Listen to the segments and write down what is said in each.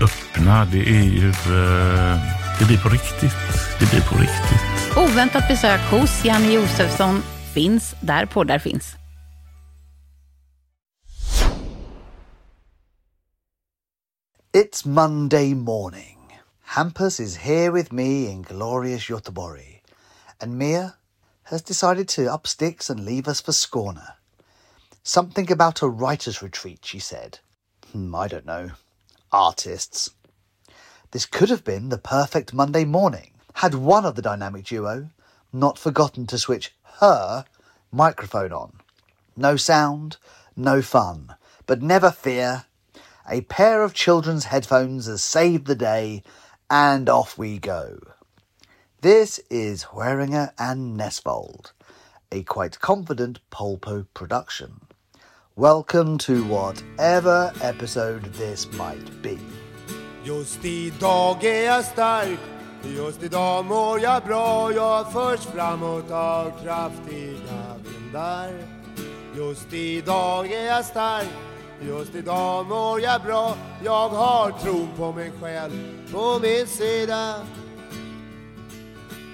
öppna, det är ju... Eh, det blir på riktigt. Det blir på riktigt. Oväntat besök hos Janne Josefsson finns där poddar finns. It's Monday morning. Hampus is here with me in glorious Göteborg, and Mia has decided to up sticks and leave us for Skåne. Something about a writer's retreat, she said. Hmm, I don't know artists. This could have been the perfect Monday morning had one of the dynamic duo not forgotten to switch her microphone on. No sound, no fun, but never fear. A pair of children's headphones has saved the day, and off we go. This is Hueringer and Nesvold, a quite confident Polpo production. Welcome to whatever episode this might be. Just idag är jag stark, just idag mår jag bra. Jag förs framåt av kraftiga vindar. Just idag är jag stark, just idag mår jag bra. Jag har tron på mig själv på min sida.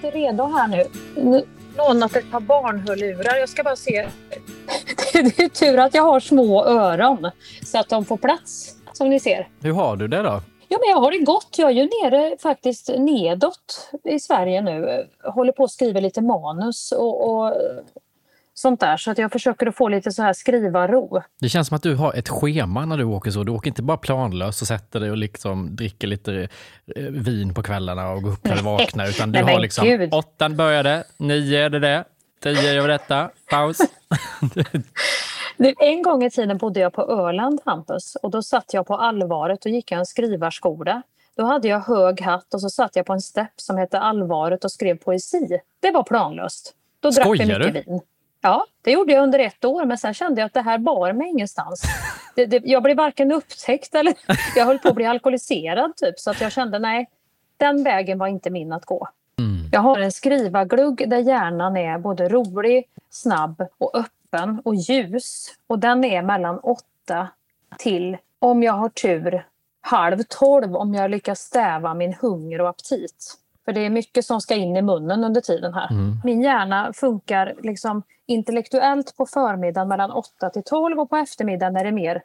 Är redo här nu? nu lånat ett par barnhörlurar. Jag ska bara se. Det är tur att jag har små öron så att de får plats, som ni ser. Hur har du det då? Ja, men jag har det gott. Jag är ju nere faktiskt nedåt i Sverige nu. Håller på att skriva lite manus och, och sånt där. Så att jag försöker att få lite så här skriva-ro. Det känns som att du har ett schema när du åker så. Du åker inte bara planlöst och sätter dig och liksom dricker lite eh, vin på kvällarna och går upp när du vaknar. Utan du har liksom åttan började, nio är det det, tio vi detta, paus. En gång i tiden bodde jag på Öland, Hampus. Och då satt jag på Allvaret och gick en skrivarskola. Då hade jag hög hatt och så satt jag på en stepp som hette Allvaret och skrev poesi. Det var planlöst. Då drack vi mycket vin. Ja, det gjorde jag under ett år, men sen kände jag att det här bar mig ingenstans. Det, det, jag blev varken upptäckt eller jag höll på att bli alkoholiserad typ, så att jag kände nej, den vägen var inte min att gå. Jag har en skrivarglugg där hjärnan är både rolig, snabb och öppen och ljus. Och den är mellan åtta till, om jag har tur, halv tolv om jag lyckas stäva min hunger och aptit. För det är mycket som ska in i munnen under tiden här. Min hjärna funkar liksom intellektuellt på förmiddagen mellan 8 till 12 och på eftermiddagen är det mer,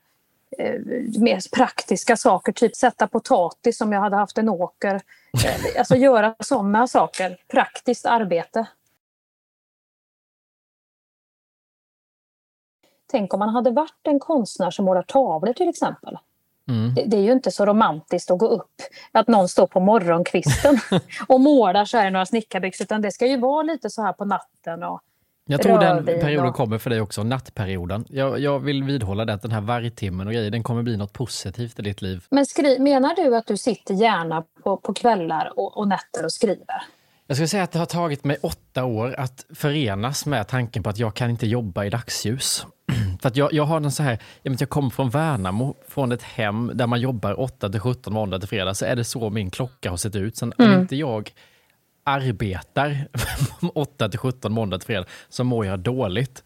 mer praktiska saker. Typ sätta potatis om jag hade haft en åker. Eh, alltså göra sådana saker. Praktiskt arbete. Tänk om man hade varit en konstnär som målar tavlor till exempel. Mm. Det, det är ju inte så romantiskt att gå upp, att någon står på morgonkvisten och målar så här i några snickarbyxor, utan det ska ju vara lite så här på natten. Och Jag tror den perioden kommer för dig också, nattperioden. Jag, jag vill vidhålla det, att den här vargtimmen och grejer, den kommer bli något positivt i ditt liv. Men skri, menar du att du sitter gärna på, på kvällar och, och nätter och skriver? Jag skulle säga att det har tagit mig åtta år att förenas med tanken på att jag kan inte jobba i dagsljus. För att jag, jag har en så här, jag, kommer från Värnamo, från ett hem där man jobbar 8 till 17 måndag till fredag, så är det så min klocka har sett ut. Sen Mm. inte jag arbetar 8 till 17 måndag till fredag så mår jag dåligt.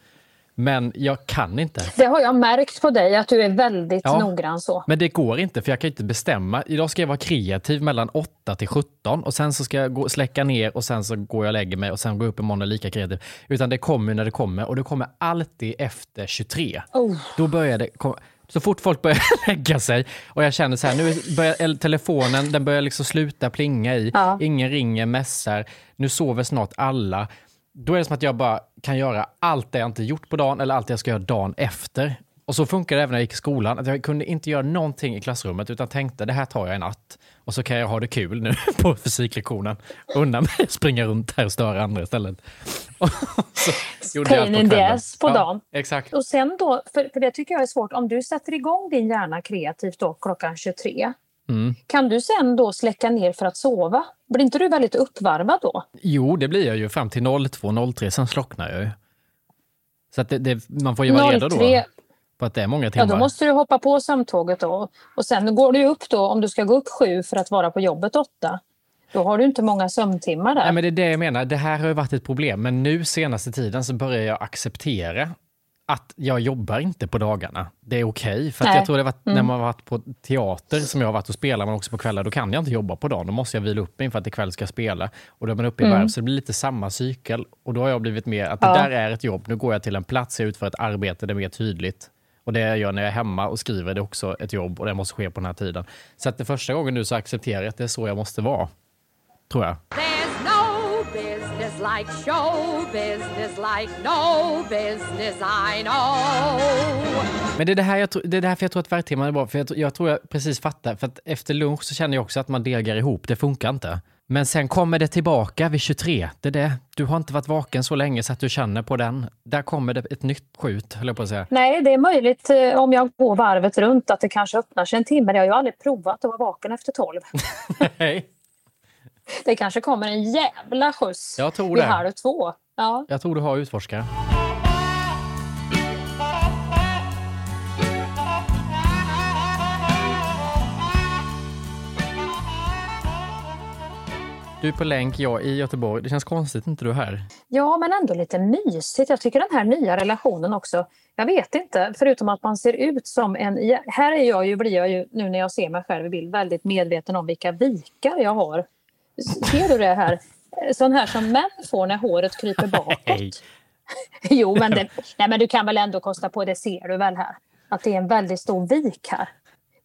Men jag kan inte. Det har jag märkt på dig, att du är väldigt Ja. noggrann så. Men det går inte, för jag kan inte bestämma. Idag ska jag vara kreativ mellan 8 till 17 och sen så ska jag gå, släcka ner och sen så går jag och lägger mig och sen går jag upp imorgon och är lika kreativ. Utan det kommer när det kommer och det kommer alltid efter 23. Oh. Då börjar det komma. Så fort folk börjar lägga sig och jag känner så här, nu börjar telefonen, den börjar liksom sluta plinga i. Ja. Ingen ringer, mässar. Nu sover snart alla. Då är det som att jag bara kan göra allt det jag inte gjort på dagen eller allt jag ska göra dagen efter. Och så funkar det även när jag gick i skolan. Att jag kunde inte göra någonting i klassrummet utan tänkte det här tar jag en natt. Och så kan jag ha det kul nu på fysiklektionen. Unna mig att springa runt här och störa andra istället. Och så Pain in the ass på Ja, dagen. Exakt. Och sen då, för, för det tycker jag är svårt, om du sätter igång din hjärna kreativt då klockan 23, Mm. kan du sen då släcka ner för att sova? Blir inte du väldigt uppvarvad då? Jo, det blir jag ju fram till 02.03, sen slocknar jag ju. Så att det, det, man får ju vara redo då 03, på att det är många ja timmar. då måste du hoppa på sömntåget då. Och sen går du upp då, om du ska gå upp sju för att vara på jobbet åtta. Då har du inte många sömntimmar där. Nej, men det är det jag menar. Det här har ju varit ett problem, men nu senaste tiden så börjar jag acceptera att jag jobbar inte på dagarna. Det är okej, för att Nej. jag tror det var när Mm. man har varit på teater som jag har varit och spelat, men också på kvällar, då kan jag inte jobba på dagen. Då måste jag vila upp mig för att ikväll ska jag spela. Och då är man uppe i Mm. varv, så det blir lite samma cykel. Och då har jag blivit mer att Ja. det där är ett jobb. Nu går jag till en plats, jag utför ett arbete, det är mer tydligt. Och det jag gör när jag är hemma och skriver, det är också ett jobb och det måste ske på den här tiden. Så att det första gången nu så accepterar jag att det är så jag måste vara. Tror jag. There's no business like show business like no business I know. Men det är, det, här jag, tro- det är därför jag tror att vargtimman är bra. För jag, jag tror jag precis fattar. För att efter lunch så känner jag också att man degar ihop. Det funkar inte. Men sen kommer det tillbaka vid 23. Det är det. Du har inte varit vaken så länge så att du känner på den. Där kommer det ett nytt skjut, höll jag på att säga. Nej, det är möjligt eh, om jag går varvet runt att det kanske öppnar sig en timme. Jag har ju aldrig provat att vara vaken efter tolv. Nej. Det kanske kommer en jävla skjuts Jag tror vid det. halv två. Ja. Jag tror du har utforskare. Du är på länk, jag i Göteborg. Det känns konstigt inte du är här. ja, men ändå lite mysigt. Jag tycker den här nya relationen också. Jag vet inte, förutom att man ser ut som en... Här är jag ju, blir jag ju, nu när jag ser mig själv i bild, väldigt medveten om vilka vikar jag har. Ser du det här? sån här som män får när håret kryper bakåt. Jo, men, det, nej, men du kan väl ändå kosta på, det ser du väl här, att det är en väldigt stor vik här.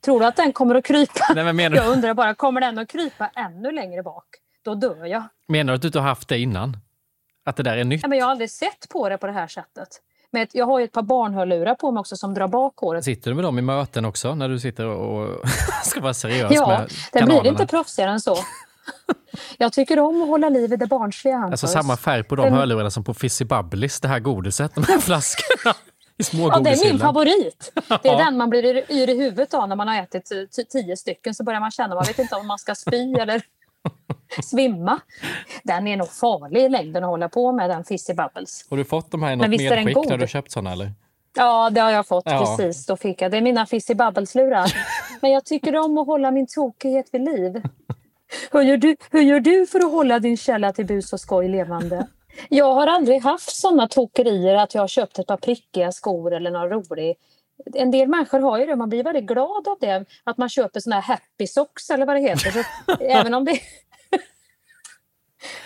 Tror du att den kommer att krypa? Nej, men menar du- Jag undrar bara, kommer den att krypa ännu längre bak? Då dör jag. Menar du att du inte har haft det innan? Att det där är nytt? Nej, men jag har aldrig sett på det på det här sättet. Men jag har ju ett par barnhörlurar på mig också som drar bak håret. Sitter du med dem i möten också när du sitter och ska vara seriös Ja, med den blir kanalerna? inte proffsigare än så. Jag tycker om att hålla liv i det barnsliga. Alltså samma färg på de Den- hörlurarna som på Fizzy Bubblis, det här godiset, de här flaskorna Ja, det är min favorit. Det är Ja. den man blir yr- i huvudet av när man har ätit tio stycken. Så börjar man känna, man vet inte om man ska spy eller svimma. Den är nog farlig i längden att hålla på med, den Fizzy Bubbles. Har du fått de här i något medskick när du köpt sådana eller? Ja, det har jag fått Ja. precis. Då fick jag. Det är mina Fizzy Bubbles-lurar. Men jag tycker om att hålla min tokighet vid liv. Hur gör, du, hur gör du för att hålla din källa till bus och skoj levande? Jag har aldrig haft såna tokerier att jag har köpt ett par prickiga skor eller någon rolig. En del människor har ju det, man blir väldigt glad av det. Att man köper såna här happy socks eller vad det heter. Så, även om det...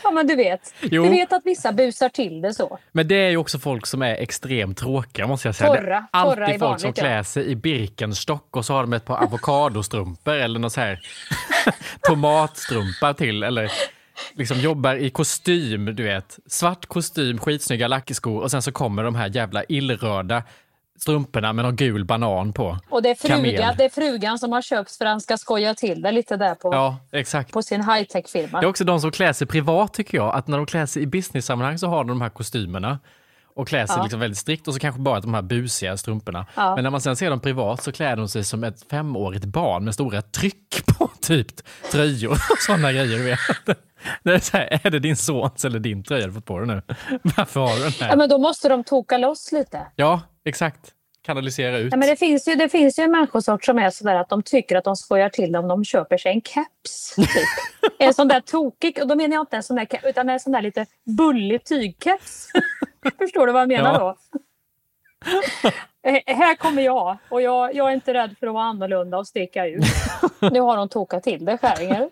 ja men du vet. Jo. Du vet att vissa busar till det så. Men det är ju också folk som är extremt tråkiga måste jag säga. Torra. Det är Torra alltid är folk som vanligt, klär sig i Birkenstock och så har de ett par avokadostrumpor eller något så här tomatstrumpar till. Eller liksom jobbar i kostym, du vet. Svart kostym, skitsnygga lackskor och sen så kommer de här jävla illröda strumporna med någon gul banan på. Och det är, frugan, Kamel. det är frugan som har köpt för att han ska skoja till det lite där på, Ja, exakt. på sin high-tech-firma. Det är också de som klär sig privat tycker jag. Att när de klär sig i business-sammanhang så har de de här kostymerna och klär sig Ja. liksom väldigt strikt och så kanske bara de här busiga strumporna. Ja. Men när man sen ser dem privat så klär de sig som ett femårigt barn med stora tryck på typ tröjor och sådana grejer. Du vet. Det är, så här, är det din sons eller din tröja du fått på dig nu? Varför har du den här? Ja, men då måste de toka loss lite. Ja, exakt. Kanalisera ut. Ja, men det, finns ju, det finns ju en människosort som är sådär att de tycker att de skojar till om de köper sig en keps. Typ. en sån där tokig, och då menar jag inte en sån där keps, utan en sån där lite bullig tygkeps. Förstår du vad jag menar Ja. då? Eh, Här kommer jag och jag, jag är inte rädd för att vara annorlunda och sticka ut. Nu har hon tokat till det, Skäringer.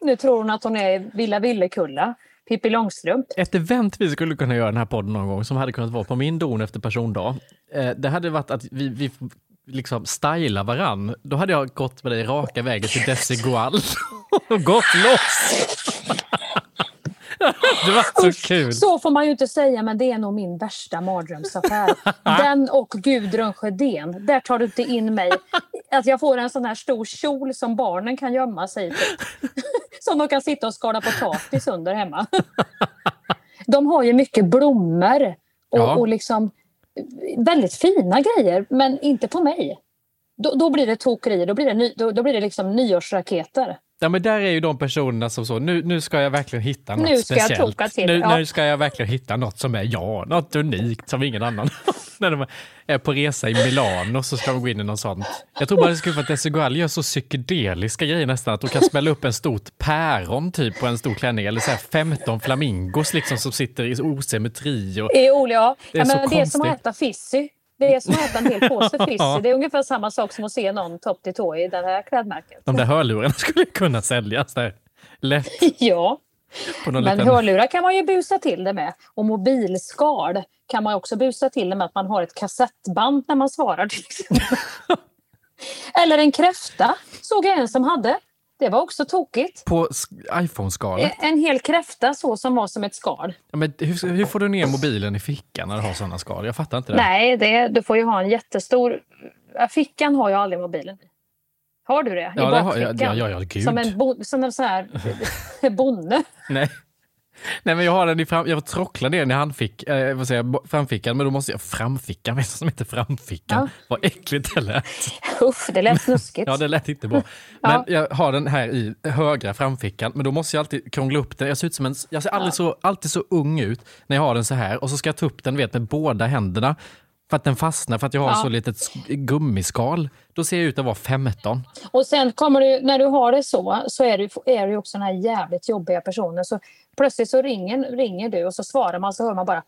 Nu tror hon att hon är Villa Villekulla, Pippi Långstrump. Ett event vi skulle kunna göra den här podden någon gång som hade kunnat vara på min don efter persondag. Eh, det hade varit att vi, vi liksom stylar varann. Då hade jag gått med dig raka vägen till Desigual och gått loss. det var så kul. Så får man ju inte säga, men det är nog min värsta mardrömsaffär. Den och Gudrun Sjödén. Där tar du inte in mig. Att jag får en sån här stor kjol som barnen kan gömma sig i. Som de kan sitta och skala potatis under hemma. De har ju mycket blommor och, Ja. och liksom väldigt fina grejer, men inte på mig. Då, då blir det tokerier, då blir det, ny, då, då blir det liksom nyårsraketer. Ja, men där är ju de personerna som så, nu, nu ska jag verkligen hitta något Nu ska jag speciellt. toka till, nu, ja. nu ska jag verkligen hitta något som är jag, något unikt som ingen annan. När de är på resa i Milano så ska de gå in i något sånt. Jag tror bara det skulle vara att Desigual gör så psykedeliska grejer nästan, att de kan smälla upp en stort päron typ på en stor klänning, eller så här 15 flamingos liksom som sitter i osymmetri. Och, Det är Ola, ja. Det är ja, så men det är som att konstigt. äta Fizzy. Det är som att äta en hel påse Fizzy. Ja. Det är ungefär samma sak som att se någon topp till tå i det här klädmärket. de där hörlurarna skulle kunna säljas där. Lätt Ja, men liten... hörlurar kan man ju busa till det med. Och mobilskal kan man också busa till det med att man har ett kassettband när man svarar. Eller en kräfta såg jag en som hade. Det var också tokigt. På sk- iPhone-skalet. En hel kräfta så som var som ett skal. Ja, men hur, hur får du ner mobilen i fickan när du har sådana skal? Jag fattar inte det. Nej, det, du får ju ha en jättestor... Fickan har jag aldrig mobilen i. Har du det? I Ja, det har jag. bakfickan? Ja, ja, ja, gud. Som en, bo, som en sån här bonde. Nej. Nej, men jag har den i fram... Jag trocklar ner den i handfick, eh, vad säger jag, framfickan, men då måste jag... Framfickan, vet som heter framfickan? Ja. Vad äckligt det lät. Usch, det lät snuskigt. Ja, det lät inte bra. Men jag har den här i högra framfickan, men då måste jag alltid krångla upp den. Jag ser, ut som en, jag ser aldrig så, alltid så ung ut när jag har den så här och så ska jag ta upp den vet, med båda händerna för att den fastnar, för att jag har Ja. så litet sk- gummiskal. Då ser jag ut att vara 15. Och sen kommer du, när du har det så, så är du, är du också den här jävligt jobbiga personen. Så plötsligt så ringer, ringer du och så svarar man så hör man bara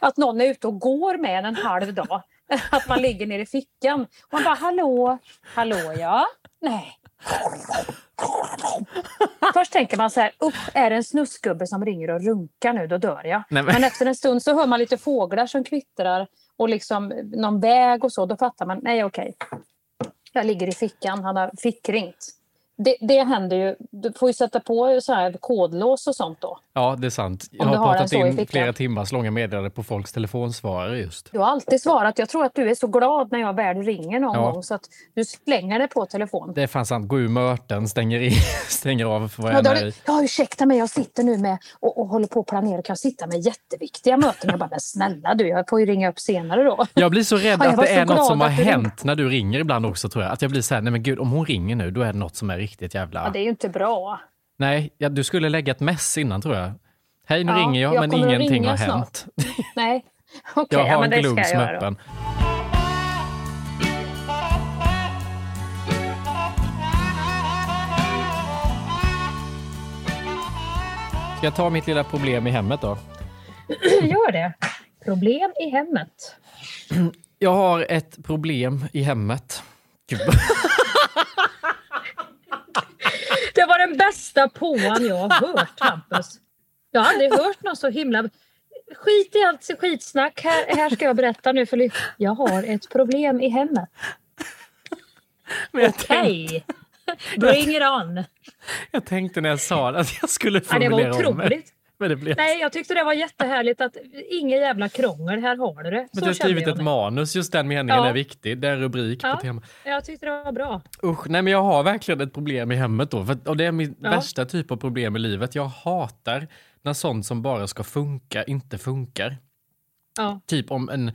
att någon är ute och går med en en halv dag. Att man ligger nere i fickan. Och man bara hallå, hallå ja, nej. Först tänker man så här, usch, är det en snusgubbe som ringer och runkar nu, då dör jag. Nej, men- men... efter en stund så hör man lite fåglar som kvittrar och liksom någon väg och så, då fattar man, nej okej. Jag ligger i fickan, han har fickringt. Det, det händer ju, du får ju sätta på så här kodlås och sånt då. Ja, det är sant. Jag har har pratat i in flera timmars långa meddelanden på folks telefonsvarare just. Du har alltid svarat, jag tror att du är så glad när jag väl ringer någon Ja. gång så att du slänger det på telefon. Det är fan sant. Gå ur möten, stänger, in, stänger av vad Ja, jag då, är i. ja, ursäkta mig, jag sitter nu med och, och håller på att planera. Kan sitta med jätteviktiga möten? Jag bara, men snälla du, jag får ju ringa upp senare då. Jag blir så rädd Ja, att det är något som har hänt när du ringer ibland också tror jag. Att jag blir så här, nej men gud, om hon ringer nu, då är det något som är riktigt jävla... Ja, det är ju inte bra. Nej, ja, du skulle lägga ett mess innan tror jag. Hej, nu Ja, ringer jag, jag men ingenting har snart. hänt. Nej, okej, jag ja, har men en glugg som är öppen. Ska jag ta mitt lilla problem i hemmet då? Gör det. Problem i hemmet. Jag har ett problem i hemmet. Gud. Det var den bästa påan jag har hört, Hampus. Jag har aldrig hört någon så himla... Skit i allt skitsnack. Här, här ska jag berätta nu för Jag har ett problem i hemmet. Okej. Bring it on. jag tänkte när jag sa det att jag skulle Ja, det var formulera om mig. Men det blev... Nej, jag tyckte det var jättehärligt att ingen jävla krångel, här har du det. Men jag har skrivit ett nu. manus, just den meningen Ja. är viktig. Det är rubrik Ja. på temat. Jag tyckte det var bra. Usch, nej men jag har verkligen ett problem i hemmet då. För, och det är min Ja. värsta typ av problem i livet. Jag hatar när sånt som bara ska funka inte funkar. Ja. Typ om en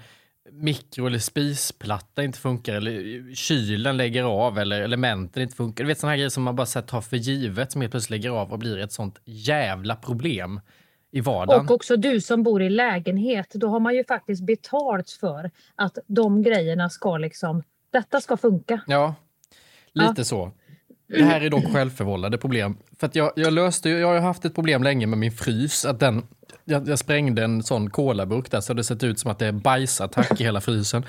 mikro eller spisplatta inte funkar eller kylen lägger av eller elementen inte funkar. Du vet sådana här grejer som man bara så tar för givet som helt plötsligt lägger av och blir ett sånt jävla problem i vardagen. Och också du som bor i lägenhet, då har man ju faktiskt betalt för att de grejerna ska liksom, detta ska funka. Ja, lite så. Det här är dock självförvållade problem. För jag, jag löste jag har haft ett problem länge med min frys. Att den, jag, jag sprängde en sån kolaburk där så det sett ut som att det är bajsattack i hela frysen.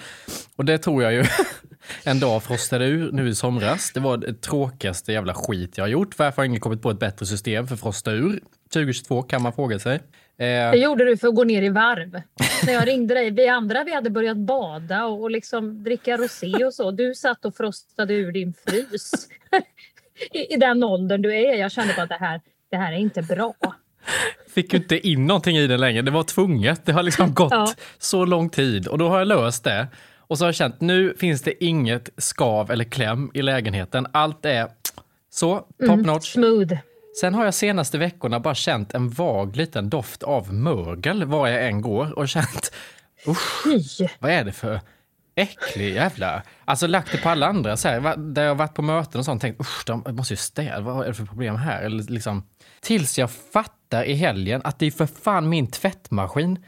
Och det tror jag ju en dag frostade ur nu i somras. Det var det tråkigaste jävla skit jag har gjort. Varför har ingen kommit på ett bättre system för att frosta ur? 2022 kan man fråga sig. Eh, Det gjorde du för att gå ner i varv. När jag ringde dig, vi andra vi hade börjat bada och, och liksom dricka rosé och så. Du satt och frostade ur din frys. I, I den åldern du är. Jag kände bara att det här, det här är inte bra fick ju inte in någonting i den längre. Det var tvunget. Det har liksom gått Ja. så lång tid och då har jag löst det. Och så har jag känt nu finns det inget skav eller kläm i lägenheten. Allt är så, top Mm, notch. Smooth. Sen har jag senaste veckorna bara känt en vag liten doft av mögel var jag än går och känt usch, vad är det för äcklig jävla... Alltså lagt det på alla andra så här, där jag varit på möten och sånt tänkt usch, de måste ju städa, vad är det för problem här? Eller liksom, tills jag fattar i helgen att det är för fan min tvättmaskin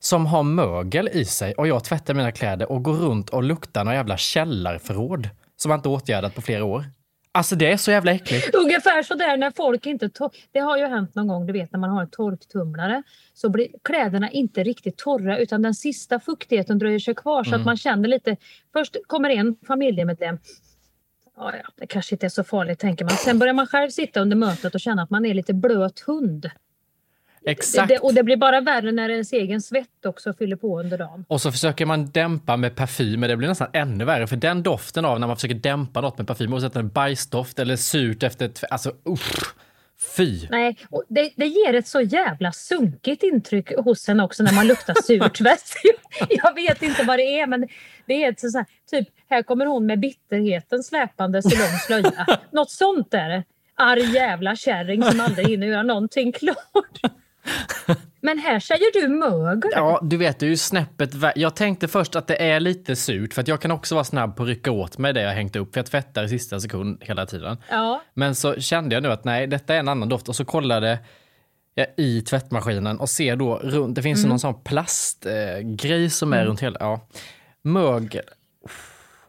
som har mögel i sig och jag tvättar mina kläder och går runt och luktar några jävla källarförråd som jag inte åtgärdat på flera år. Alltså det är så jävla äckligt. Ungefär så där när folk inte... Det har ju hänt någon gång, du vet när man har en torktumlare så blir kläderna inte riktigt torra utan den sista fuktigheten dröjer sig kvar så Mm. att man känner lite... Först kommer en familjemedlem. Ja, ja, det kanske inte är så farligt tänker man. Sen börjar man själv sitta under mötet och känna att man är lite blöt hund. Exakt. Det, och det blir bara värre när ens egen svett också fyller på under dagen. Och så försöker man dämpa med parfym, men det blir nästan ännu värre. För den doften av när man försöker dämpa något med parfym, oavsett om det är bajsdoft eller surt efter. Alltså usch! Fy! Nej, det, det ger ett så jävla sunkigt intryck hos en också när man luktar surt. Du? jag vet inte vad det är men det är ett så här, typ här kommer hon med bitterheten släpandes i lång slöja. Något sånt är det. Arg jävla kärring som aldrig hinner göra någonting klart. Men här säger du mögel. Ja, du vet, det är ju snäppet Jag tänkte först att det är lite surt, för att jag kan också vara snabb på att rycka åt mig det jag hängt upp, för jag tvättar i sista sekund hela tiden. Ja. Men så kände jag nu att nej, detta är en annan doft och så kollade jag i tvättmaskinen och ser då runt, det finns Mm. någon sån plastgrej eh, som är runt hela, ja. Mögel.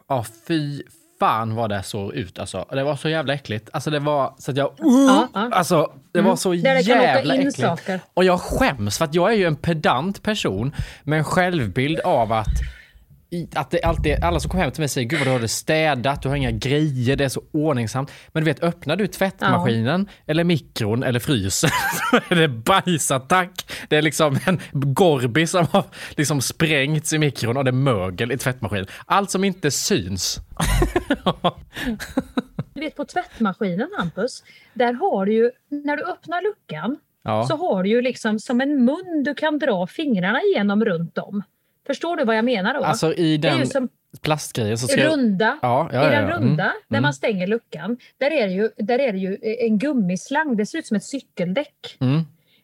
Ja, fy fan vad det såg ut alltså. Det var så jävla äckligt. Alltså det var så att jag, Ja, ja. alltså det var Mm. så Där det kan åka jävla äckligt. saker. Och jag skäms för att jag är ju en pedant person med en självbild av att att det alltid, alla som kommer hem till mig säger gud vad du har det städat, du har inga grejer, det är så ordningsamt. Men du vet, öppnar du tvättmaskinen eller mikron eller frysen så är det bajsattack. Det är liksom en Gorby som har liksom sprängts i mikron och det är mögel i tvättmaskinen. Allt som inte syns. Du vet på tvättmaskinen Hampus, där har du ju, när du öppnar luckan Ja. så har du ju liksom som en mun du kan dra fingrarna igenom runt om. Förstår du vad jag menar då? Alltså i det är den som plastgrejen så ska jag- runda, Ja, ja, i ja, den ja. runda Mm, där mm. man stänger luckan, där är, det ju, där är det ju en gummislang, det ser ut som ett cykeldäck. Mm.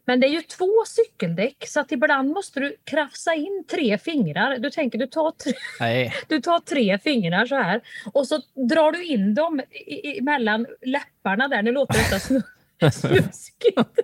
Men det är ju två cykeldäck så att ibland måste du krafsa in tre fingrar. Du tänker du tar tre, Nej. du tar tre fingrar så här och så drar du in dem i- i- mellan läpparna där. Nu låter detta snu- snuskigt.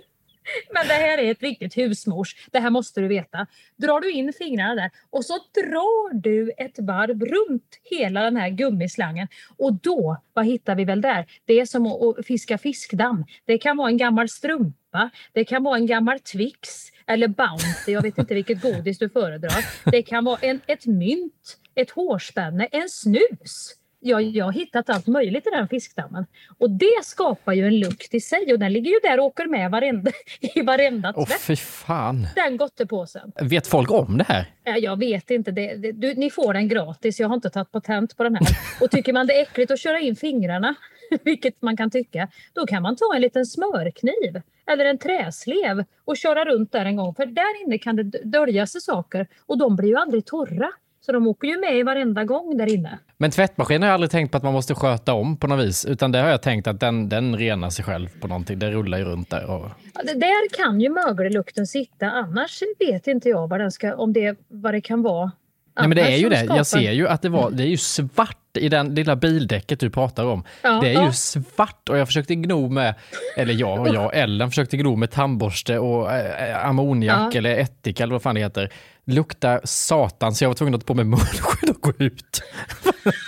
Men det här är ett riktigt husmors. Det här måste du veta. Drar du in fingrarna där och så drar du ett varv runt hela den här gummislangen. Och då, vad hittar vi väl där? Det är som att fiska fiskdamm. Det kan vara en gammal strumpa. Det kan vara en gammal Twix eller Bounty. Jag vet inte vilket godis du föredrar. Det kan vara en, ett mynt, ett hårspänne, en snus. Jag, jag har hittat allt möjligt i den fiskdammen. Och det skapar ju en lukt i sig och den ligger ju där och åker med varenda, i varenda Åh tvätt. fy fan. Den gottepåsen. Vet folk om det här? Ja, Jag vet inte. Det, det, du, ni får den gratis. Jag har inte tagit patent på den här. Och tycker man det är äckligt att köra in fingrarna, vilket man kan tycka, då kan man ta en liten smörkniv eller en träslev och köra runt där en gång. För där inne kan det dölja sig saker och de blir ju aldrig torra. Så de åker ju med i varenda gång där inne. Men tvättmaskinen har jag aldrig tänkt på att man måste sköta om på något vis. Utan det har jag tänkt att den, den renar sig själv på någonting. Det rullar ju runt där. Och... Ja, det- Där kan ju mögellukten sitta. Annars vet inte jag vad, den ska, om det, vad det kan vara. Nej, men det är ju det. skapar- Jag ser ju att det, var, det är ju svart i den lilla bildäcket du pratar om. Ja, det är ja. ju svart och jag försökte gno med, eller jag och jag, Ellen försökte gno med tandborste och äh, ammoniak eller ättika eller vad fan det heter. Luktar satan så jag var tvungen att ta på mig munskydd och gå ut.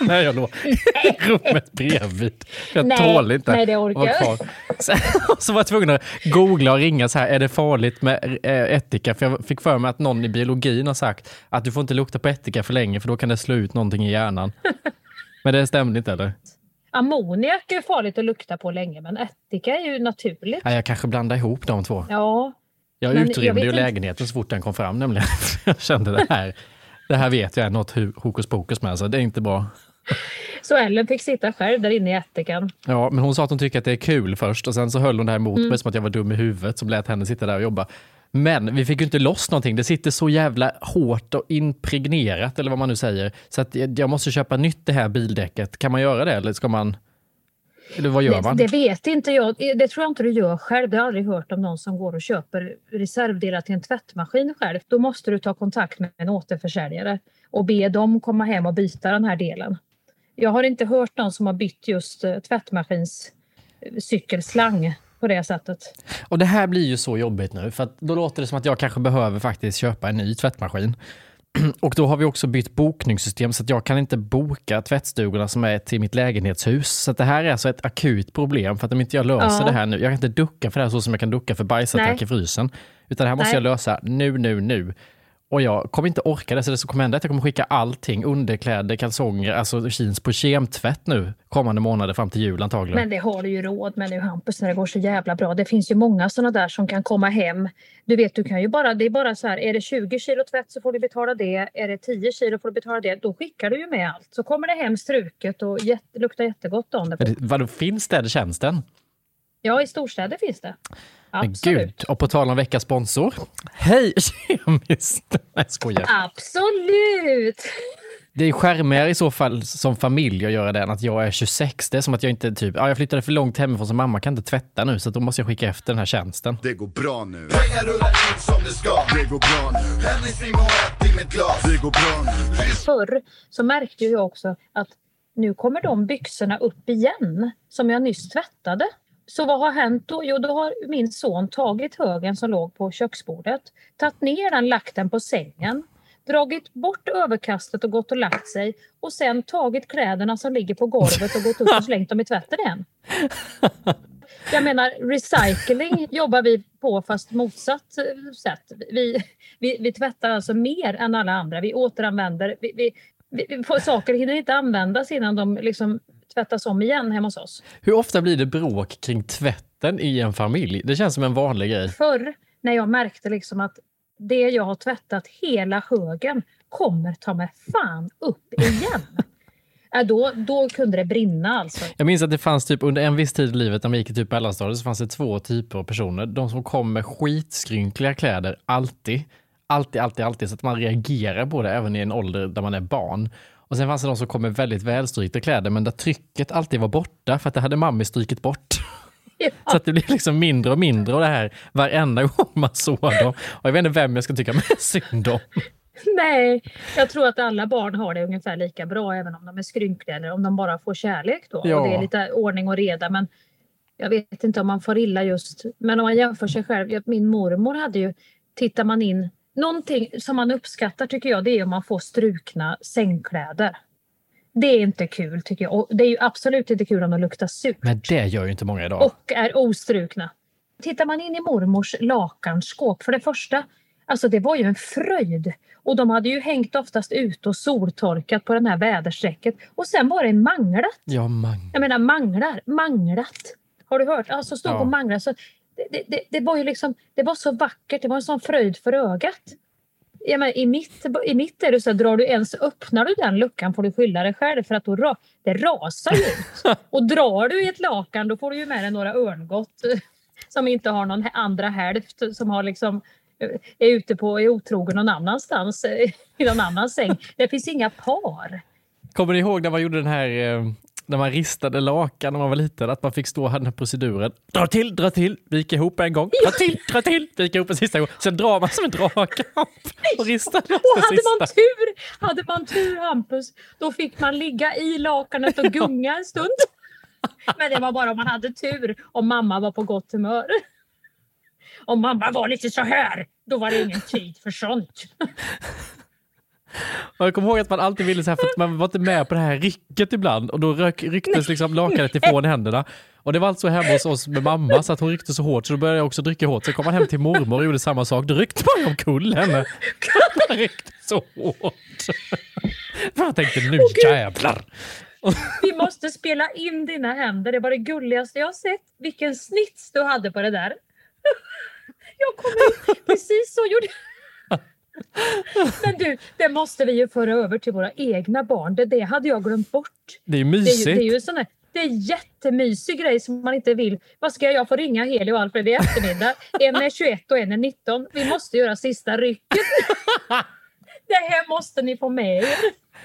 När jag låg i rummet bredvid. Jag Nej, tål inte nej, det orkar jag. Så, var jag tvungen att googla och ringa så här, är det farligt med eh, ättika? För jag fick för mig att någon i biologin har sagt att du får inte lukta på ättika för länge för då kan det slå ut någonting i hjärnan. Men det stämde inte eller? Ammoniak är farligt att lukta på länge men ättika är ju naturligt. Nej, jag kanske blandade ihop de två. Ja, Jag Men jag utrymde vet ju inte. lägenheten så fort den kom fram nämligen. Jag kände det här, det här vet jag är något hokus pokus med, så det är inte bra. så Ellen fick sitta själv där inne i ättikan. Ja, men hon sa att hon tycker att det är kul först och sen så höll hon det här emot Mm. mig som att jag var dum i huvudet som lät henne sitta där och jobba. Men vi fick ju inte loss någonting. Det sitter så jävla hårt och impregnerat eller vad man nu säger. Så att jag jag måste köpa nytt det här bildäcket. Kan man göra det eller ska man? Eller vad gör Det, man? det vet inte jag. Det tror jag inte du gör själv. Det har jag aldrig hört om någon som går och köper reservdelar till en tvättmaskin själv. Då måste du ta kontakt med en återförsäljare och be dem komma hem och byta den här delen. Jag har inte hört någon som har bytt just eh, tvättmaskins eh, cykelslang på det sättet. Och det här blir ju så jobbigt nu för då låter det som att jag kanske behöver faktiskt köpa en ny tvättmaskin. Och då har vi också bytt bokningssystem så att jag kan inte boka tvättstugorna som är till mitt lägenhetshus. Så det här är alltså ett akut problem för att om inte jag löser Ja. det här nu, jag kan inte ducka för det här så som jag kan ducka för bajsattack Nej. i frysen. Utan det här måste Nej. jag lösa nu, nu, nu. Och jag kommer inte orka det, så det som kommer hända är att jag kommer skicka allting, underkläder, kalsonger, alltså jeans på kemtvätt nu kommande månader fram till jul antagligen. Men det har du ju råd med nu Hampus när det går så jävla bra. Det finns ju många sådana där som kan komma hem. Du vet, du kan ju bara, det är bara så här, är det 20 kilo tvätt så får du betala det. Är det 10 kilo får du betala det. Då skickar du ju med allt. Så kommer det hem struket och jätte, luktar jättegott om det- Vadå, finns den tjänsten? Ja, i storstäder finns det. Men Absolut. gud, och på tal om veckans sponsor. Hej Kemiskt! Nej, skojar. Absolut! Det är skärmigare i så fall som familj att göra det än att jag är 26. Det är som att jag inte typ, ja, jag flyttade för långt hemifrån så mamma kan inte tvätta nu så då måste jag skicka efter den här tjänsten. Det går bra nu. Pengar rullar in som det ska. Det går bra nu. Hennes och ett i mitt glas. Det går bra nu. Förr så märkte jag också att nu kommer de byxorna upp igen som jag nyss tvättade. Så vad har hänt då? Jo, då har min son tagit högen som låg på köksbordet, tagit ner den, lagt den på sängen, dragit bort överkastet och gått och lagt sig och sen tagit kläderna som ligger på golvet och gått upp och slängt dem i tvätten igen. Jag menar, recycling jobbar vi på fast motsatt sätt. Vi, vi, vi tvättar alltså mer än alla andra. Vi återanvänder. Vi, vi, vi- saker hinner inte användas innan de liksom tvättas om igen hemma hos oss. Hur ofta blir det bråk kring tvätten i en familj? Det känns som en vanlig grej. Förr när jag märkte liksom att det jag har tvättat hela högen kommer ta mig fan upp igen. äh, då, då kunde det brinna alltså. Jag minns att det fanns typ under en viss tid i livet när man gick i typ mellanstadiet så fanns det två typer av personer. De som kom med skitskrynkliga kläder alltid. Alltid, alltid, alltid. Så att man reagerar på det även i en ålder där man är barn. Och sen fanns det de som kom med väldigt välstrykta kläder men där trycket alltid var borta för att det hade mamma strykit bort. Så att det blir liksom mindre och mindre av det här varenda gång man såg dem. Och jag vet inte vem jag ska tycka mest synd om. Nej, jag tror att alla barn har det ungefär lika bra även om de är skrynkliga eller om de bara får kärlek då. Ja. Och det är lite ordning och reda. Men jag vet inte om man får illa just. Men om man jämför sig själv. Min mormor hade ju, tittar man in, någonting som man uppskattar tycker jag det är om man får strukna sängkläder. Det är inte kul tycker jag. Och det är ju absolut inte kul om de luktar surt Men det gör ju inte många idag. och är ostrukna. Tittar man in i mormors lakanskåp, för det första, alltså det var ju en fröjd. Och de hade ju hängt oftast ute och soltorkat på den här väderstrecket. Och sen var det manglat. Ja, man. Jag menar manglar, manglat. Har du hört? Alltså stod Ja. på manglat. Så det, det, det, var ju liksom, det var så vackert, det var en sån fröjd för ögat. Jag menar, i, mitt, I mitt är det så att drar du ens, öppnar du den luckan får du skylla dig själv för att då det rasar ut. Och drar du i ett lakan då får du ju med dig några örngott eh, som inte har någon andra hälft som har liksom eh, är ute på, är otrogen någon annanstans eh, i någon annan säng. Det finns inga par. Kommer ni ihåg när man gjorde den här, eh, när man ristade lakan när man var liten, att man fick stå och ha den här proceduren. Dra till, dra till, vika ihop en gång, dra till, dra till, vika ihop en sista gång. Sen drar man som en dragkamp och ristar Och hade man sista. tur, hade man tur Hampus, då fick man ligga i lakanet och gunga en stund. Men det var bara om man hade tur, om mamma var på gott humör. Om mamma var lite så här, då var det ingen tid för sånt. Och jag kommer ihåg att man alltid ville så här, för att man var inte med på det här rycket ibland och då rök, rycktes liksom lakanet ifrån händerna. Och det var alltså hemma hos oss med mamma så att hon ryckte så hårt så då började jag också rycka hårt. Sen kom man hem till mormor och gjorde samma sak. Då ryckte man omkull henne. Man ryckte så hårt. Jag tänkte nu jävlar. Vi måste spela in dina händer, det var det gulligaste jag har sett. Vilken snits du hade på det där. Jag kommer precis så gjorde Men du, det måste vi ju föra över till våra egna barn. Det, det hade jag glömt bort. Det är Det är mysigt. ju, det är ju sån här, det är en jättemysig grej som man inte vill. Vad ska jag? Får ringa Heli och Alfred i eftermiddag. En är 21 och en är 19. Vi måste göra sista rycket. Det här måste ni få med er.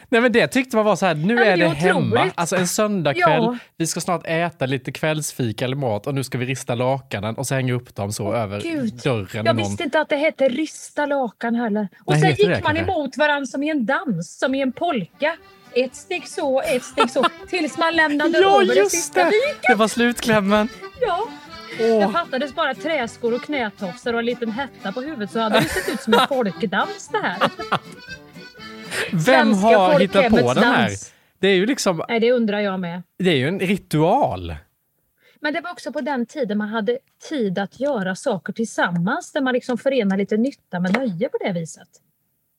Nej men det tyckte man var så här, nu men är det det hemma, alltså en söndagkväll, Ja. vi ska snart äta lite kvällsfika eller mat och nu ska vi rista lakanen och så hänga upp dem så över Gud. dörren. Jag visste inte att det hette rista lakan heller. Och Nej, sen heter det gick man kanske? emot varandra som i en dans, som i en polka. Ett steg så, ett steg så, tills man lämnade Ja över det sista det! viken. Det var slutklämmen. Ja. Det fattades bara träskor och knätofsar och en liten hetta på huvudet så hade det sett ut som en folkdans det här. Vem har hittat på den här? dans. Det är ju liksom, Nej, det undrar jag med. det är ju en ritual. Men det var också på den tiden man hade tid att göra saker tillsammans där man liksom förenar lite nytta med nöje på det viset.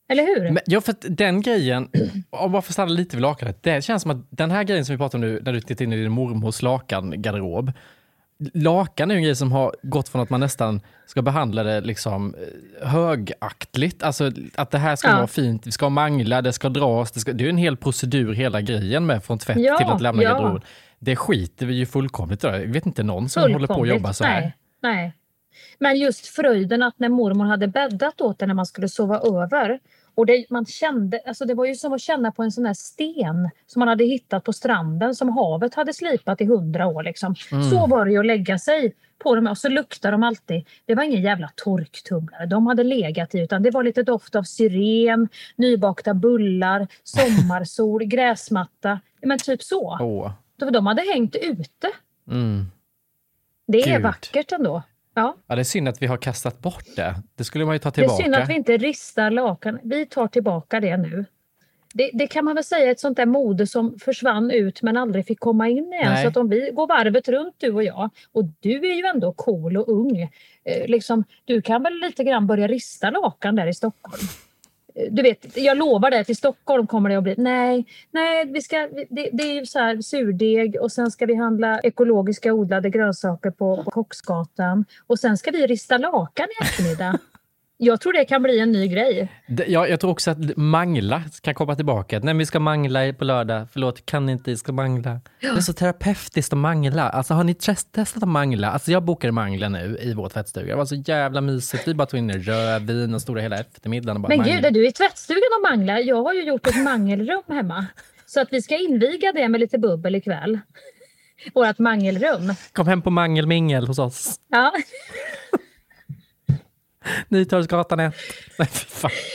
Eller hur? Men, ja, för att den grejen, om man får stanna lite vid lakanet, det känns som att den här grejen som vi pratar om nu, när du tittar in i din mormors lakangarderob, lakan är ju en grej som har gått från att man nästan ska behandla det liksom eh, högaktligt, alltså att det här ska Ja. vara fint, vi ska mangla, det ska dras, det, ska, det är ju en hel procedur hela grejen med från tvätt Ja, till att lämna ja. garderoben. Det skiter vi ju fullkomligt. Jag vet inte någon som håller på att jobba så här. Nej, nej. Men just fröjden att när mormor hade bäddat åt det när man skulle sova över. Och det, man kände, alltså det var ju som att känna på en sån här sten som man hade hittat på stranden som havet hade slipat i hundra år. Liksom. Mm. Så var det ju att lägga sig på dem och så luktade de alltid. Det var ingen jävla torktumlare de hade legat i utan det var lite doft av syren, nybakta bullar, sommarsol, gräsmatta. Men typ så. De- De hade hängt ute. Mm. Det är Gud. vackert ändå. Ja. Ja, det är synd att vi har kastat bort det. Det skulle man ju ta Det är tillbaka. synd att vi inte ristar lakan. Vi tar tillbaka det nu. Det, det kan man väl säga är ett sånt där mode som försvann ut men aldrig fick komma in igen. Nej. Så att om vi går varvet runt du och jag och du är ju ändå cool och ung. Eh, liksom, du kan väl lite grann börja rista lakan där i Stockholm du vet, jag lovar dig till Stockholm kommer det att bli, nej, nej, vi ska, det, det är ju så här surdeg och sen ska vi handla ekologiska odlade grönsaker på, på Kocksgatan och sen ska vi rista lakan i eftermiddag. Jag tror det kan bli en ny grej. Ja, jag tror också att mangla kan komma tillbaka. Nej, vi ska mangla på lördag. Förlåt, kan inte, vi ska mangla. Det är så terapeutiskt att mangla. Alltså har ni test- testat att mangla? Alltså jag bokade mangla nu i vår tvättstuga. Det var så jävla mysigt. Vi bara tog in rödvin och stod där hela eftermiddagen och bara Men mangla. gud, är du i tvättstugan och manglar? Jag har ju gjort ett mangelrum hemma. Så att vi ska inviga det med lite bubbel ikväll. Vårt mangelrum. Kom hem på mangelmingel hos oss. Ja. Nytorgsgatan 1. Nej.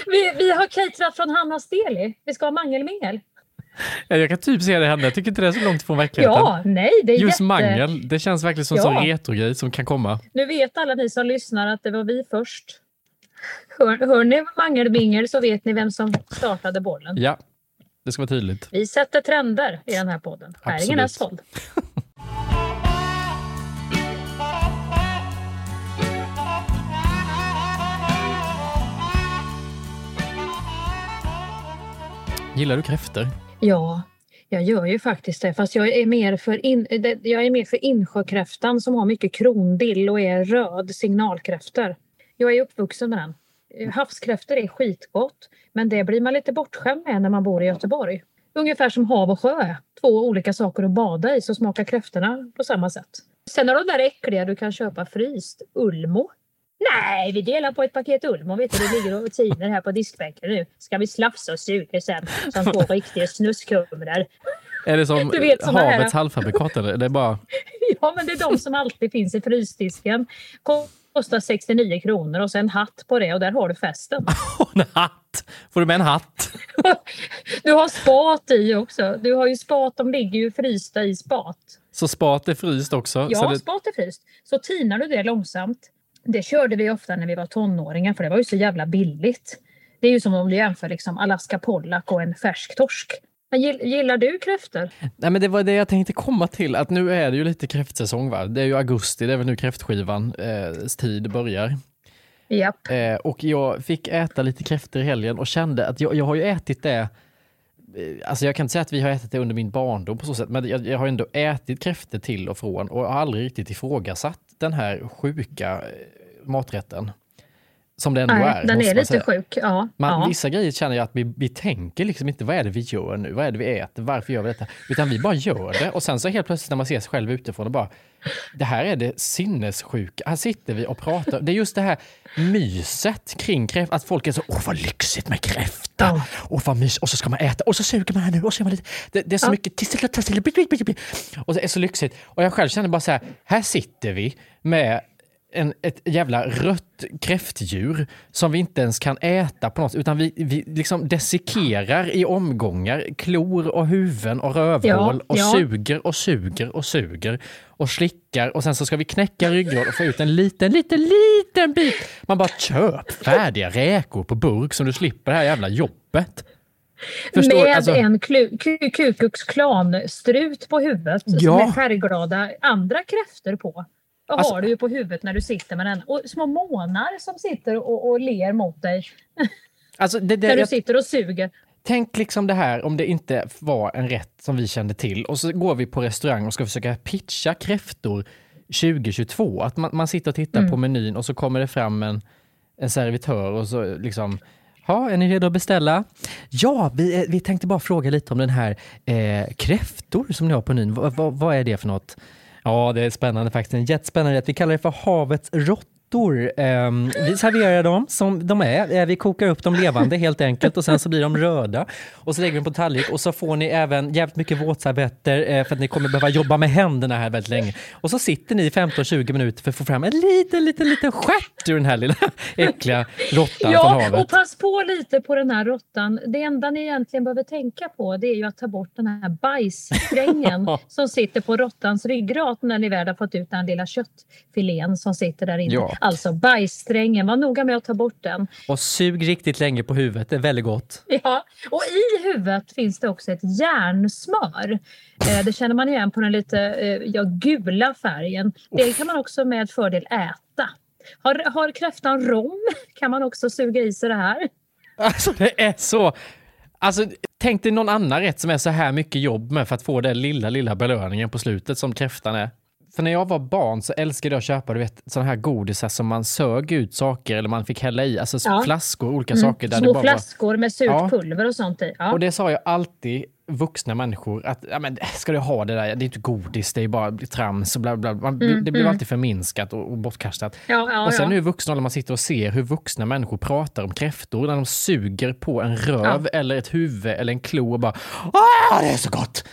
Vi, vi har caterat från Hannas Deli. Vi ska ha mangelmingel. Ja, Jag kan typ se det hända. Jag tycker inte det är så långt från verkligheten. Ja, nej, det är Just jätte... mangel, det känns verkligen som en Ja. sån retrogrej som kan komma. Nu vet alla ni som lyssnar att det var vi först. Hör, hör ni mangelmingel så vet ni vem som startade bollen. Ja, det ska vara tydligt. Vi sätter trender i den här podden. Skäringen är Absolut. såld. Gillar du kräftor? Ja, jag gör ju faktiskt det. Fast jag är mer för, in, jag är mer för insjökräftan som har mycket krondill och är röd signalkräftor. Jag är uppvuxen med den. Eh, havskräftor är skitgott, men det blir man lite bortskämd med när man bor i Göteborg. Ungefär som hav och sjö. Två olika saker att bada i, så smakar kräftorna på samma sätt. Sen har de där äckliga du kan köpa fryst. Ulmo. Nej, vi delar på ett paket Ulmo. Vet du, det ligger och tiner här på diskbänken nu. Ska vi slafsa och suga sen som två riktiga snuskhumrar. Är det som Du vet, havets halvfabrikat eller? Det är bara... Ja, men det är de som alltid finns i frysdisken. Kostar 69 kronor och sen en hatt på det och där har du festen. En hatt! Får du med en hatt? Du har spat i också. Du har ju spat, de ligger ju frysta i spat. Så spat är fryst också? Ja, det... spat är fryst. Så tinar du det långsamt. Det körde vi ofta när vi var tonåringar för det var ju så jävla billigt. Det är ju som om du jämför liksom Alaska Pollack och en färsk torsk. Men gill- gillar du kräftor? Nej, men det var det jag tänkte komma till, att nu är det ju lite kräftsäsong va? Det är ju augusti, det är väl nu kräftskivan eh, tid börjar. Japp. Eh, och jag fick äta lite kräftor i helgen och kände att jag, jag har ju ätit det eh, Alltså jag kan inte säga att vi har ätit det under min barndom på så sätt, men jag, jag har ändå ätit kräftor till och från och har aldrig riktigt ifrågasatt den här sjuka eh, maträtten. Som det ändå Nej, är. den är lite säga. sjuk. Ja, Man, ja. Vissa grejer känner jag att vi, vi tänker liksom inte, vad är det vi gör nu? Vad är det vi äter? Varför gör vi detta? Utan vi bara gör det. Och sen så helt plötsligt när man ser sig själv utifrån och bara, det här är det sinnessjuka. Här sitter vi och pratar. Det är just det här myset kring kräfta. Att folk är så, åh vad lyxigt med kräfta. Åh vad mys. Och så ska man äta. Och så suger man här nu. Och så gör man lite. Det, det är så Ja. mycket tissel, tassel, bli, bli, bli, bli. Och det är så lyxigt. Och jag själv känner bara så här, här sitter vi med en, ett jävla rött kräftdjur som vi inte ens kan äta på något utan vi, vi liksom desikerar i omgångar klor och huvuden och rövhål Ja, och ja. suger och suger och suger och slickar och sen så ska vi knäcka ryggrad och få ut en liten, liten, liten bit. Man bara köp färdiga räkor på burk så du slipper det här jävla jobbet. Förstår- med alltså- en Ku Klux Klan-strut på huvudet Ja. med färgglada andra kräftor på. Vad Alltså- har du ju på huvudet när du sitter med den? Och små månar som sitter och, och ler mot dig Alltså det, det, när du sitter och suger. Tänk liksom det här om det inte var en rätt som vi kände till och så går vi på restaurang och ska försöka pitcha kräftor 2022. Att man, man sitter och tittar Mm. på menyn och så kommer det fram en, en servitör och så liksom Ja, är ni redo att beställa? Ja, vi, eh, vi tänkte bara fråga lite om den här eh, kräftor som ni har på menyn. Va, va, vad är det för något? Ja, det är spännande faktiskt. En jättespännande rätt. Vi kallar det för havets råttor. Ehm, vi serverar dem som de är. Eh, Vi kokar upp dem levande helt enkelt och sen så blir de röda. Och så lägger vi dem på tallrik och så får ni även jävligt mycket våtservetter eh, för att ni kommer behöva jobba med händerna här väldigt länge. Och så sitter ni i 15-20 minuter för att få fram en liten, liten, liten stjärt ur den här lilla äckliga råttan från Ja, havet. och pass på lite på den här råttan. Det enda ni egentligen behöver tänka på det är ju att ta bort den här bajssträngen som sitter på råttans ryggrad när ni väl har fått ut den lilla köttfilén som sitter där inne. Ja. Alltså bajssträngen, var noga med att ta bort den. Och sug riktigt länge på huvudet, det är väldigt gott. Ja, och i huvudet finns det också ett järnsmör. Eh, det känner man igen på den lite eh, ja, gula färgen. Det kan man också med fördel äta. Har, har kräftan rom kan man också suga i sig det här. Alltså det är så... Alltså tänk dig någon annan rätt som är så här mycket jobb med för att få den lilla, lilla belöningen på slutet som kräftan är. För när jag var barn så älskade jag att köpa du vet, sådana här godisar som man sög ut saker eller man fick hälla i, alltså Ja. flaskor, olika Mm, saker. Där Små det bara flaskor med surt Ja. pulver och sånt i. Ja. Och det sa jag alltid vuxna människor att ja, men, ska du ha det där, det är inte godis, det är bara trams och bla bla. Man, Mm, det blev mm. alltid förminskat och, och bortkastat. Ja, ja, och sen ja. nu vuxen ålder man sitter och ser hur vuxna människor pratar om kräftor när de suger på en röv eller ett huvud eller en klo och bara ah, det är så gott!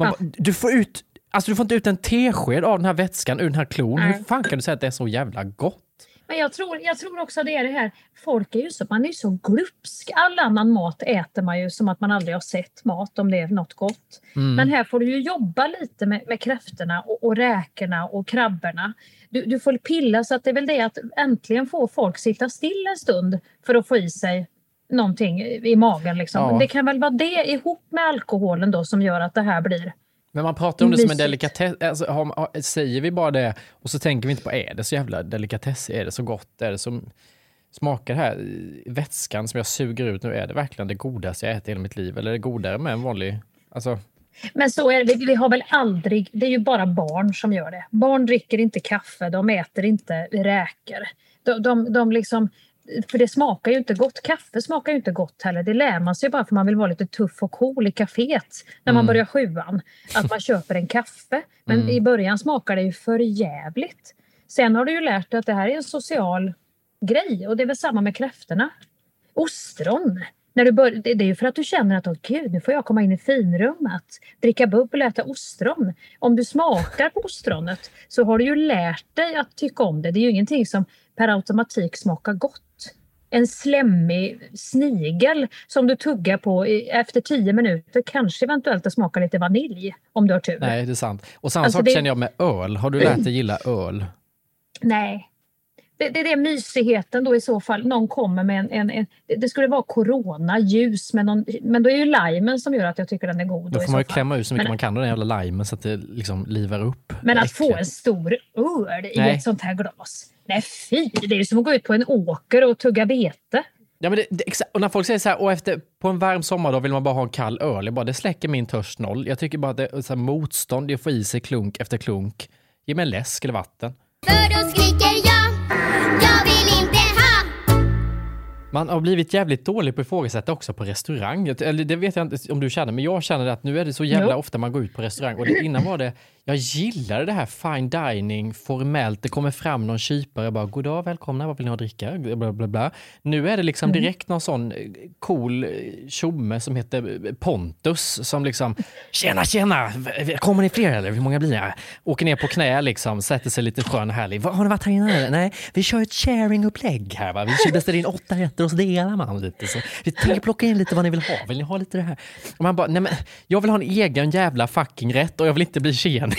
Man du får ut Alltså du får inte ut en tesked av den här vätskan ur den här klon. Nej. Hur fan kan du säga att det är så jävla gott? Men jag tror, jag tror också det är det här, folk är ju så, man är ju så glupsk. All annan mat äter man ju som att man aldrig har sett mat om det är något gott. Mm. Men här får du ju jobba lite med, med kräftorna och, och räkorna och krabborna. Du, du får pilla så att det är väl det att äntligen få folk sitta still en stund för att få i sig någonting i magen. Liksom. Ja. Det kan väl vara det ihop med alkoholen då som gör att det här blir Men man pratar om det som en delikatess. Alltså, har, har, säger vi bara det och så tänker vi inte på, är det så jävla delikatess? Är det så gott? Är det som smakar det här vätskan som jag suger ut nu? Är det verkligen det godaste jag ätit i hela mitt liv? Eller är det godare med en vanlig... Alltså, Men så är det, vi har väl aldrig, det är ju bara barn som gör det. Barn dricker inte kaffe, de äter inte räkor. De, de, de liksom, för det smakar ju inte gott. Kaffe smakar ju inte gott heller. Det lär man sig bara för man vill vara lite tuff och cool i kaféet när man Mm. börjar sjuan. Att man köper en kaffe. Men Mm. i början smakar det ju för jävligt. Sen har du ju lärt dig att det här är en social grej och det är väl samma med kräftorna. Ostron. När du bör, det är ju för att du känner att åh gud, nu får jag komma in i finrummet, dricka bubbel och äta ostron. Om du smakar på ostronet så har du ju lärt dig att tycka om det. Det är ju ingenting som per automatik smakar gott. En slemmig snigel som du tuggar på i, efter tio minuter kanske eventuellt smakar lite vanilj om du har tur. nej, det är sant. Och samma Alltså, sak det- känner jag med öl. Har du lärt dig gilla öl? Nej. Det, det är det mysigheten då i så fall. Någon kommer med en... en, en det- det skulle vara corona, ljus, med någon, men då är ju limen som gör att jag tycker den är god. Då får man ju klämma ut så mycket men, man kan av den jävla limen så att det liksom livar upp. Men att få en stor öl i Nej. ett sånt här glas. Nej fy, det är ju som att gå ut på en åker och tugga vete. Ja, men det, det, exakt. Och när folk säger så här, och efter, på en varm sommardag vill man bara ha en kall öl. Jag bara, det släcker min törst noll. Jag tycker bara att det är så här, motstånd, det är att få i sig klunk efter klunk. Ge mig en läsk eller vatten. För då skriker jag, jag vill inte ha Man har blivit jävligt dålig på att ifrågasätta också på restaurang. Eller det vet jag inte om du känner, men jag känner att nu är det så jävla Jo. ofta man går ut på restaurang. Och det, innan var det, jag gillade det här fine dining, formellt. Det kommer fram någon kypare bara, god dag, välkomna, vad vill ni ha att dricka? Bla, bla, bla. Nu är det liksom Mm. direkt någon sån eh, cool eh, tjomme som heter eh, Pontus som liksom, tjena, tjena, kommer ni fler eller hur många blir det? Åker ner på knä liksom, sätter sig lite skön och härlig. "Va, Har ni varit här innan? eller?" Nej, vi kör ett sharing-upplägg här va. Vi beställer in åtta rätter och så delar man lite. Så vi tänker plocka in lite vad ni vill ha. Vill ni ha lite det här? Och man bara, nej men jag vill ha en egen jävla fucking rätt och jag vill inte bli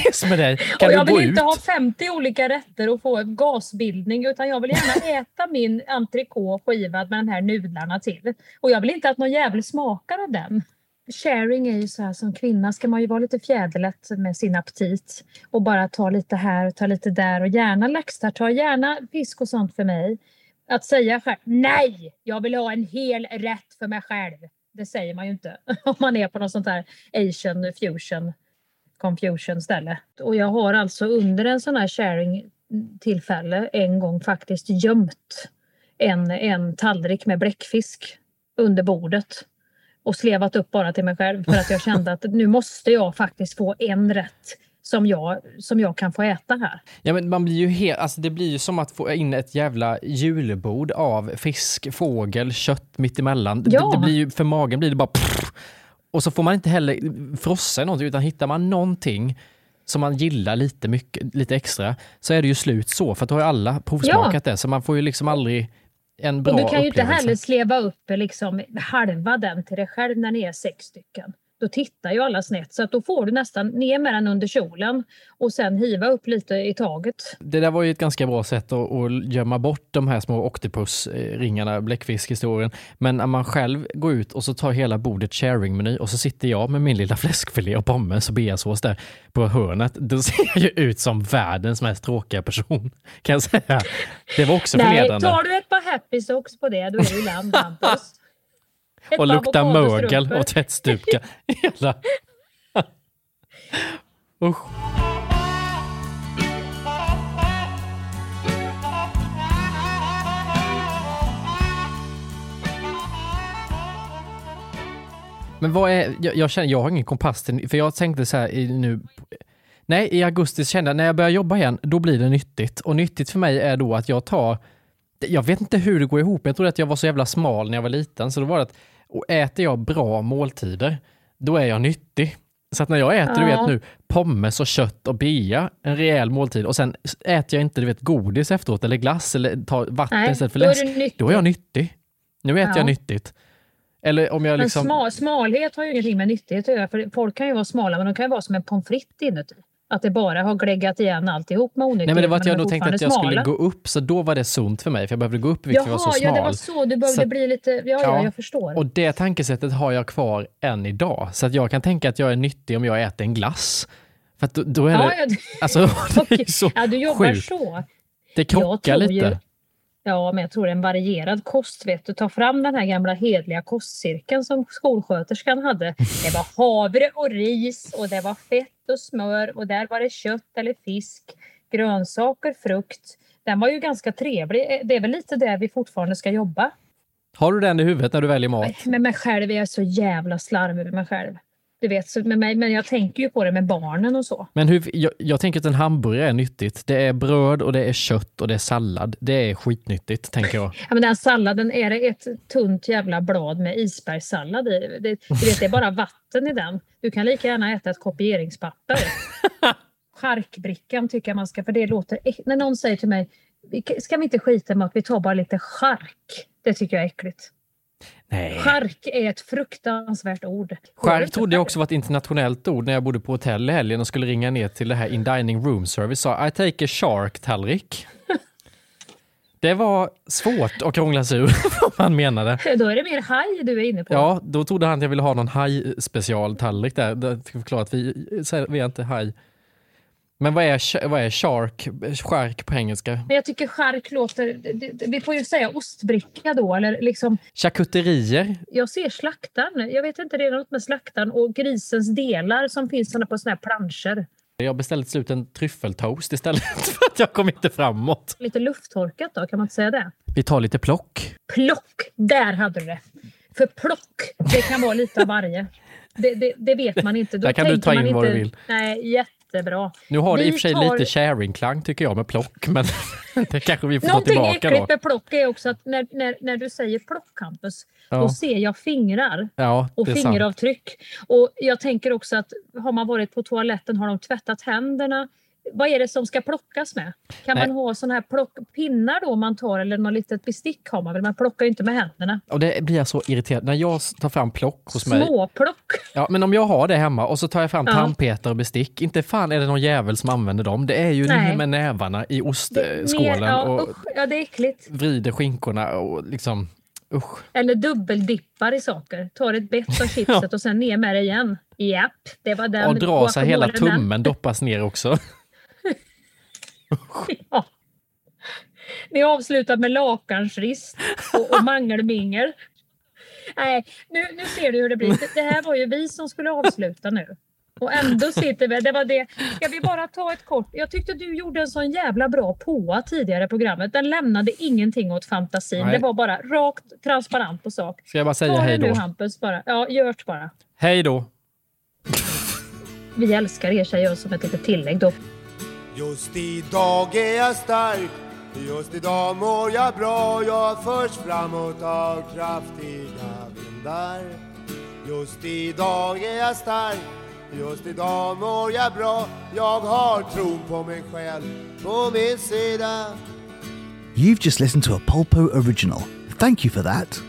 tjenis med dig. Kan och du jag gå vill ut? inte ha 50 olika rätter och få gasbildning utan jag vill gärna äta min entrecote skivad med de här nudlarna till. Och jag vill inte att någon jävel smakar av den. Sharing är ju så här som kvinna ska man ju vara lite fjäderlätt med sin aptit och bara ta lite här och ta lite där och gärna laxtartar, gärna fisk och sånt för mig. Att säga själv, nej, jag vill ha en hel rätt för mig själv. Det säger man ju inte om man är på något sånt här asian fusion confusion ställe. Och jag har alltså under en sån här sharing tillfälle en gång faktiskt gömt en, en tallrik med bläckfisk under bordet och slevat upp bara till mig själv för att jag kände att nu måste jag faktiskt få en rätt som jag, som jag kan få äta här. Ja, men man blir ju helt, alltså det blir ju som att få in ett jävla julbord av fisk, fågel, kött mittemellan. Det- Ja. Det, blir ju, för magen blir det bara pff, Och så får man inte heller frossa i någonting, utan hittar man någonting som man gillar lite, mycket, lite extra, så är det ju slut så, för att då har ju alla provsmakat det, så man får ju liksom aldrig en bra och du kan ju inte upplevelse. heller sleva upp liksom halva den till dig själv när ni är sex stycken. Då tittar ju alla snett så att då får du nästan ner med den under kjolen och sen hiva upp lite i taget. Det där var ju ett ganska bra sätt att, att gömma bort de här små octopus-ringarna, bläckfiskhistorien. Men när man själv går ut och så tar hela bordet sharing-meny och så sitter jag med min lilla fläskfilé och pommes och beasås där på hörnet. Då ser jag ju ut som världens mest tråkiga person, kan jag säga. Det var också Nej, förnedrande. tar du ett par happy socks på det då är du i land Hampus. Och lukta mögel och tvättstuga. Hela... Usch. Men vad är, jag, jag känner, jag har ingen kompass till, för jag tänkte så här i nu, nej i augusti kände jag när jag börjar jobba igen, då blir det nyttigt. Och nyttigt för mig är då att jag tar, jag vet inte hur det går ihop, men jag trodde att jag var så jävla smal när jag var liten, så då var det att, och äter jag bra måltider, då är jag nyttig. Så att när jag äter, du Ja. vet nu, pommes och kött och bea, en rejäl måltid, och sen äter jag inte, du vet, godis efteråt, eller glass, eller tar vatten Nej, istället för är läsk, du då är jag nyttig. Nu äter Ja. jag nyttigt. Eller om jag Men liksom... smal, smalhet har ju ingenting med nyttighet att göra. För folk kan ju vara smala men de kan ju vara som en pommes frites inuti. Att det bara har gläggat igen alltihop med onyttighet. Nej men det var att jag nog tänkte att jag fortfarande skulle smala. gå upp, så då var det sunt för mig, för jag behövde gå upp i vikt för jag var så smal. ja det var så. Du behövde Så bli lite... Ja, ja, jag förstår. Och det tankesättet har jag kvar än idag. Så att jag kan tänka att jag är nyttig om jag äter en glass. För då, då är Ja, det... ja, Alltså, det är så ja, du jobbar sjukt. så. Det krockar lite. ju- Ja, men jag tror en varierad kost. Vet du. Ta fram den här gamla hedliga kostcirkeln som skolsköterskan hade. Det var havre och ris och det var fett och smör och där var det kött eller fisk, grönsaker, frukt. Den var ju ganska trevlig. Det är väl lite där vi fortfarande ska jobba. Har du den i huvudet när du väljer mat? Med mig själv är jag så jävla slarvig med mig själv. Du vet, så med mig, men jag tänker ju på det med barnen och så. Men hur, jag, jag tänker att en hamburgare är nyttigt. Det är bröd och det är kött och det är sallad. Det är skitnyttigt, tänker jag. Ja, men den salladen, är det ett tunt jävla blad med isbergssallad i? Det, du vet, det är bara vatten i den. Du kan lika gärna äta ett kopieringspapper. Charkbrickan tycker jag man ska, för det låter... När någon säger till mig, "Vi- ska vi inte skita med att vi tar bara lite chark? Det tycker jag är äckligt. Nej. Chark är ett fruktansvärt ord. Chark trodde jag också var ett internationellt ord när jag bodde på hotell i helgen och skulle ringa ner till det här in dining room service. Sa I take a shark tallrik. Det var svårt att krångla sig ur vad man menade. Då är det mer haj du är inne på. Ja, då trodde han att jag ville ha någon haj special tallrik där. där ska jag förklara att vi, vi är inte haj. Men vad är, vad är shark, shark på engelska? Men jag tycker chark låter... Vi får ju säga ostbricka då, eller liksom... Charkuterier? Jag ser slaktaren. Jag vet inte, det är något med slaktaren och grisens delar som finns på såna här planscher. Jag beställde till slut en tryffeltoast istället för att jag kom inte framåt. Lite lufttorkat då, kan man inte säga det? Vi tar lite plock. Plock, där hade du det. För plock, det kan vara lite av varje. Det, det, det vet man inte. Då Där kan du ta in vad du vill. Nej, jättebra. Nu har det i och för sig tar- lite sharing-klang tycker jag med plock, men det kanske vi får ta Någonting tillbaka äckligt då. med plock är också att när, när, när du säger plock, Campus, Ja. då ser jag fingrar. Ja, och är sant. fingeravtryck. Och jag tänker också att har man varit på toaletten har de tvättat händerna. Vad är det som ska plockas med? Kan Nej. man ha såna här plock, pinnar då man tar eller något litet bestick har man väl? Man plockar ju inte med händerna. Och det blir jag så irriterad när jag tar fram plock hos mig. Småplock. Ja, men om jag har det hemma och så tar jag fram Ja. tandpetare och bestick, inte fan är det någon jävel som använder dem. Det är ju Nej. med nävarna i ostskålen ja, och ja, det är äckligt. vrider skinkorna och liksom, usch. Eller dubbeldippar i saker. Tar ett bett av chipset och sen ner med det igen. Japp, det var den. och drar sig hela tummen doppas ner också. Ja. Ni avslutar med lakansrist och, och mangelmingel. Nej, nu, nu ser du hur det blir. Det, det här var ju vi som skulle avsluta nu. Och ändå sitter vi... Det var det. Ska vi bara ta ett kort... Jag tyckte du gjorde en sån jävla bra påa tidigare i programmet. Den lämnade ingenting åt fantasin. Nej. Det var bara rakt, transparent på sak. Ska jag bara säga hej det nu då? Hampus bara. Ja, gör det bara. Hej då! Vi älskar er säger jag som ett litet tillägg då. Just idag är jag stark. Just idag mår jag bra. Jag förs framåt av kraftiga vindar. Just idag är jag stark. Just idag mår jag bra. Jag har på mig själv på min sida. You've just listened to a Polpo original. Thank you for that.